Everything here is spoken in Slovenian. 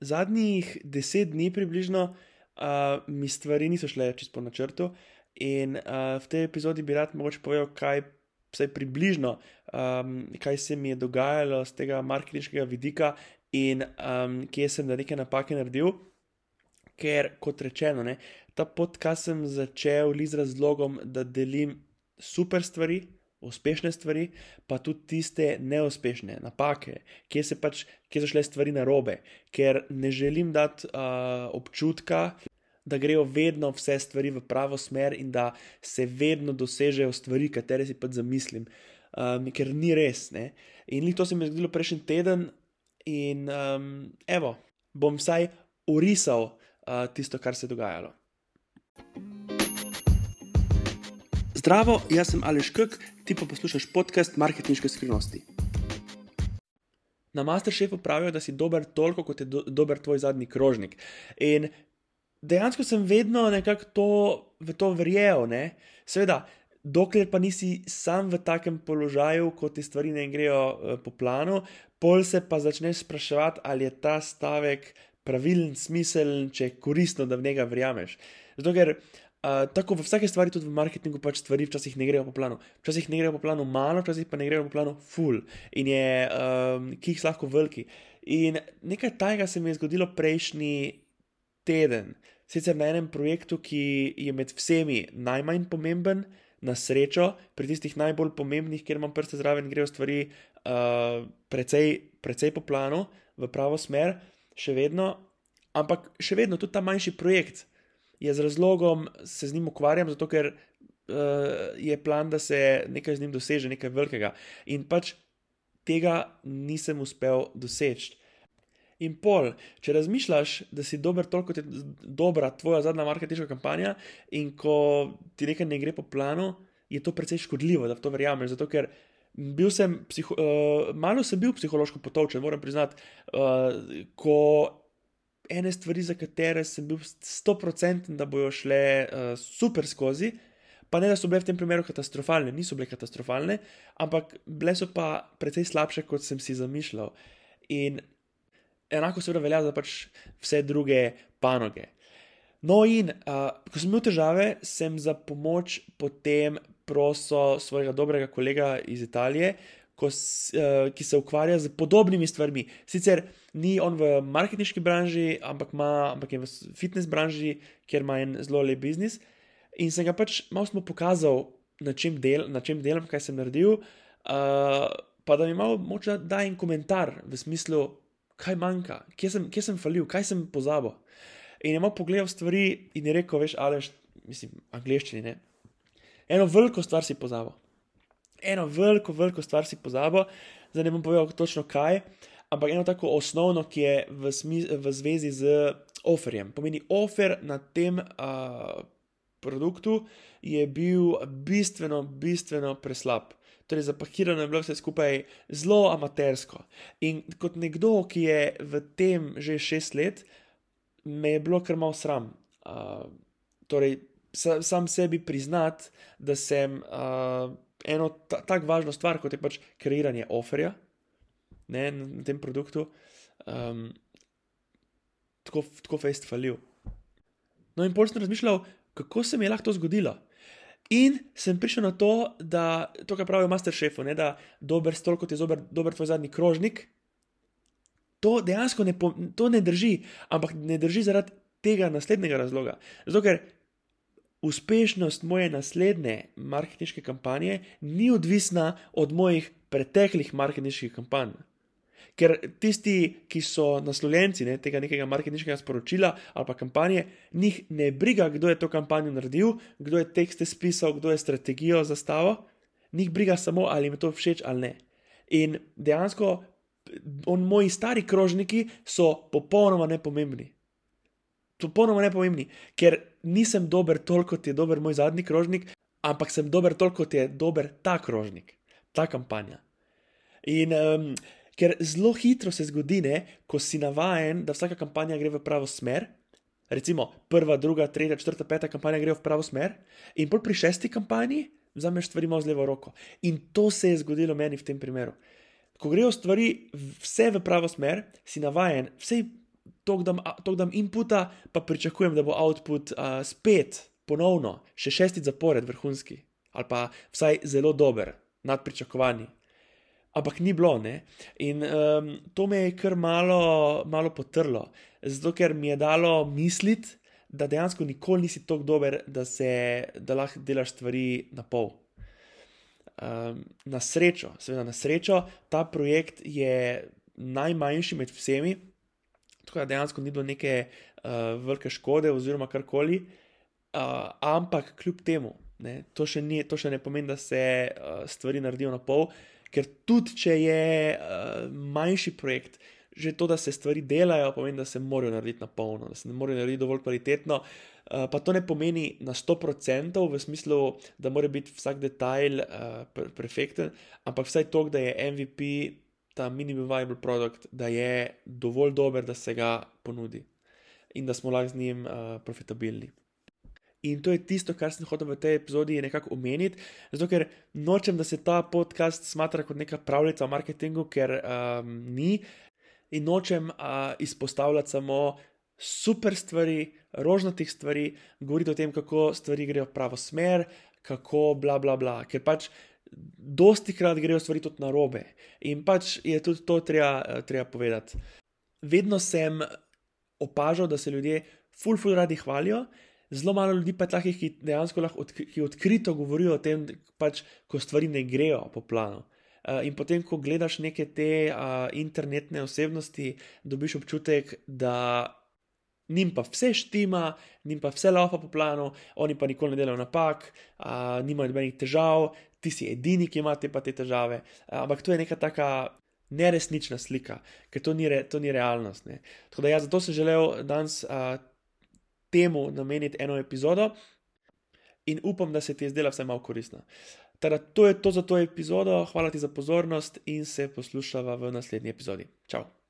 zadnjih deset dni približno uh, mi stvari niso šle čisto po načrtu. In uh, v tej epizodi bi rad mogoče povedal, kaj vsaj približno, um, kaj se mi je dogajalo z tega marketinškega vidika in um, kje sem na neke napake naredil. Ker, kot rečeno, ne, ta podcast sem začel z razlogom, da delim super stvari, uspešne stvari, pa tudi tiste neuspešne, napake, kje, pač, kje so šle stvari na robe, ker ne želim dati uh, občutka, da grejo vedno vse stvari v pravo smer in da se vedno dosežejo stvari, katere si pač zamislim, um, ker ni res. Ne? In to se mi je zgodilo prejšnji teden, in um, evo, bom vsaj urisal uh, tisto, kar se je dogajalo. Zdravo, jaz sem Aleš Kek, ti pa poslušaš podcast Marketinške skrivnosti. Na Masterchefu pravijo, da si dober toliko, kot je do, dober tvoj zadnji krožnik. In dejansko sem vedno nekako to, v to verjel. Ne? Seveda, dokler pa nisi sam v takem položaju, ko ti stvari ne grejo uh, po planu, pol se pa začneš spraševati, ali je ta stavek pravilen, smiseln, če je koristno, da v njega verjameš. Zato, ker Uh, tako v vsaki stvari, tudi v marketingu, pač stvari včasih ne grejo po planu. Včasih ne grejo po planu malo, včasih pa ne grejo po planu full in je um, kih lahko veliki. In nekaj tajega se mi je zgodilo prejšnji teden, sicer na enem projektu, ki je med vsemi najmanj pomemben, na srečo, pri tistih najbolj pomembnih, kjer imam prste zraven, grejo stvari uh, precej, precej po planu, v pravo smer, še vedno, ampak še vedno tudi ta manjši projekt je z razlogom, se z njim ukvarjam, zato ker uh, je plan, da se nekaj z njim doseže, nekaj velikega. In pač tega nisem uspel doseči. In pol, če razmišljaš, da si dober, toliko je dobra tvoja zadnja marketinška kampanja, in ko ti nekaj ne gre po planu, je to precej škodljivo, da v to verjameš. Zato ker bil sem, psiho, uh, malo sem bil psihološko potovčen, moram priznati, uh, ko ene stvari, za katere sem bil 100% da bojo šle uh, super skozi. Pa ne, da so bile v tem primeru katastrofalne, niso bile katastrofalne, ampak bile so pa precej slabše, kot sem si zamišljal. In enako seveda velja za pač vse druge panoge. No, in uh, ko sem imel težave, sem za pomoč potem prosil svojega dobrega kolega iz Italije, ko, uh, ki se ukvarja z podobnimi stvarmi. Sicer ni on v marketinški branži, ampak, ma, ampak je v fitness branži, kjer ima en zelo lep biznis. In sem ga pač malo smo pokazal, na čem, del, na čem delam, kaj sem naredil. Uh, pa da mi malo moče da en komentar v smislu, kaj manjka, kje sem, kje sem falil, kaj sem pozabil. In je malo pogledal stvari in je rekel, veš, ali, mislim, angliščini, ne. Eno veliko stvar si pozabil eno veliko, veliko stvar si pozabo, zdaj ne bom povedal točno kaj, ampak eno tako osnovno, ki je v, v zvezi z offerjem. Pomeni, offer na tem uh, produktu je bil bistveno, bistveno preslab. Torej, zapakirano je bilo vse skupaj zelo amatersko. In kot nekdo, ki je v tem že šest let, me je bilo kar malo sram. Uh, torej, sam sebi priznati, da sem uh, eno ta, tako važno stvar, kot je pač kreiranje offerja ne, na tem produktu, um, tako, fejst falil. No, in pol sem razmišljal, kako se mi je lahko to zgodilo. In sem prišel na to, da to, kar pravijo Masterchefu, ne, da dober stol, kot je dober, dober tvoj zadnji krožnik, to dejansko ne, to ne drži, ampak ne drži zaradi tega naslednjega razloga. Zato, ker uspešnost moje naslednje marketinške kampanje ni odvisna od mojih preteklih marketinških kampanj. Ker tisti, ki so naslovljenci ne, tega nekega marketinškega sporočila ali pa kampanje, njih ne briga, kdo je to kampanjo naredil, kdo je tekste spisal, kdo je strategijo zastavil, njih briga samo, ali jim je to všeč ali ne. In dejansko, on, moji stari krožniki so popolnoma nepomembni popolnoma nepomembni, ker nisem dober toliko, kot je dober moj zadnji krožnik, ampak sem dober toliko, kot je dober ta krožnik, ta kampanja. In um, ker zelo hitro se zgodi, ne, ko si navaden, da vsaka kampanja gre v pravo smer. Recimo prva, druga, tretja, četrta, peta kampanja gre v pravo smer, in pol pri šesti kampanji vzameš stvari malo z levo roko. In to se je zgodilo meni v tem primeru. Ko grejo stvari vse v pravo smer, si navaden, vse to dam, dam inputa, pa pričakujem, da bo output uh, spet, ponovno, še šesti zapored, vrhunski, ali pa vsaj zelo dober, nad pričakovanji. Ampak ni bilo, ne? In um, to me je kar malo, malo potrlo, zato ker mi je dalo misliti, da dejansko nikoli nisi tako dober, da, se, da lahko delaš stvari na pol. Um, na srečo, seveda na srečo, ta projekt je najmanjši med vsemi, tako da dejansko ni bilo neke uh, velike škode oziroma karkoli, uh, ampak kljub temu, ne, to, še ni, to še ne pomeni, da se uh, stvari naredijo na pol, ker tudi če je uh, manjši projekt, že to, da se stvari delajo, pomeni, da se morajo narediti na polno, da se ne morejo narediti dovolj kvalitetno. Uh, pa to ne pomeni na 100% v smislu, da mora biti vsak detajl uh, perfekten, ampak vsaj to, da je MVP ta minimum viable produkt, da je dovolj dober, da se ga ponudi in da smo lahko z njim uh, profitabilni. In to je tisto, kar sem hotel v tej epizodi nekako omeniti, zato ker nočem, da se ta podcast smatra kot neka pravljica o marketingu, ker um, ni, in nočem uh, izpostavljati samo super stvari, rožnatih stvari, govoriti o tem, kako stvari grejo v pravo smer, kako bla bla bla. Ker pač dosti krat grejo stvari tudi na robe. In pač je tudi to treba, treba povedati. Vedno sem opažal, da se ljudje ful, ful radi hvalijo, zelo malo ljudi pa je takih, ki dejansko lahko odkri, ki odkrito govorijo o tem, pač, ko stvari ne grejo po planu. Uh, in potem, ko gledaš neke te uh, internetne osebnosti, dobiš občutek, da njim pa vse štima, njim pa vse laupa po planu, oni pa nikoli ne delajo napak, uh, nimajo nobenih težav, ti si edini, ki ima te pa te težave. Ampak to je neka taka neresnična slika, ker to ni, re, to ni realnost. Ne. Tako da jaz zato sem želel danes uh, temu nameniti eno epizodo in upam, da se ti je zdela vsaj malo koristna. Teda, to je to za to epizodo, hvala ti za pozornost in se poslušava v naslednji epizodi. Ciao!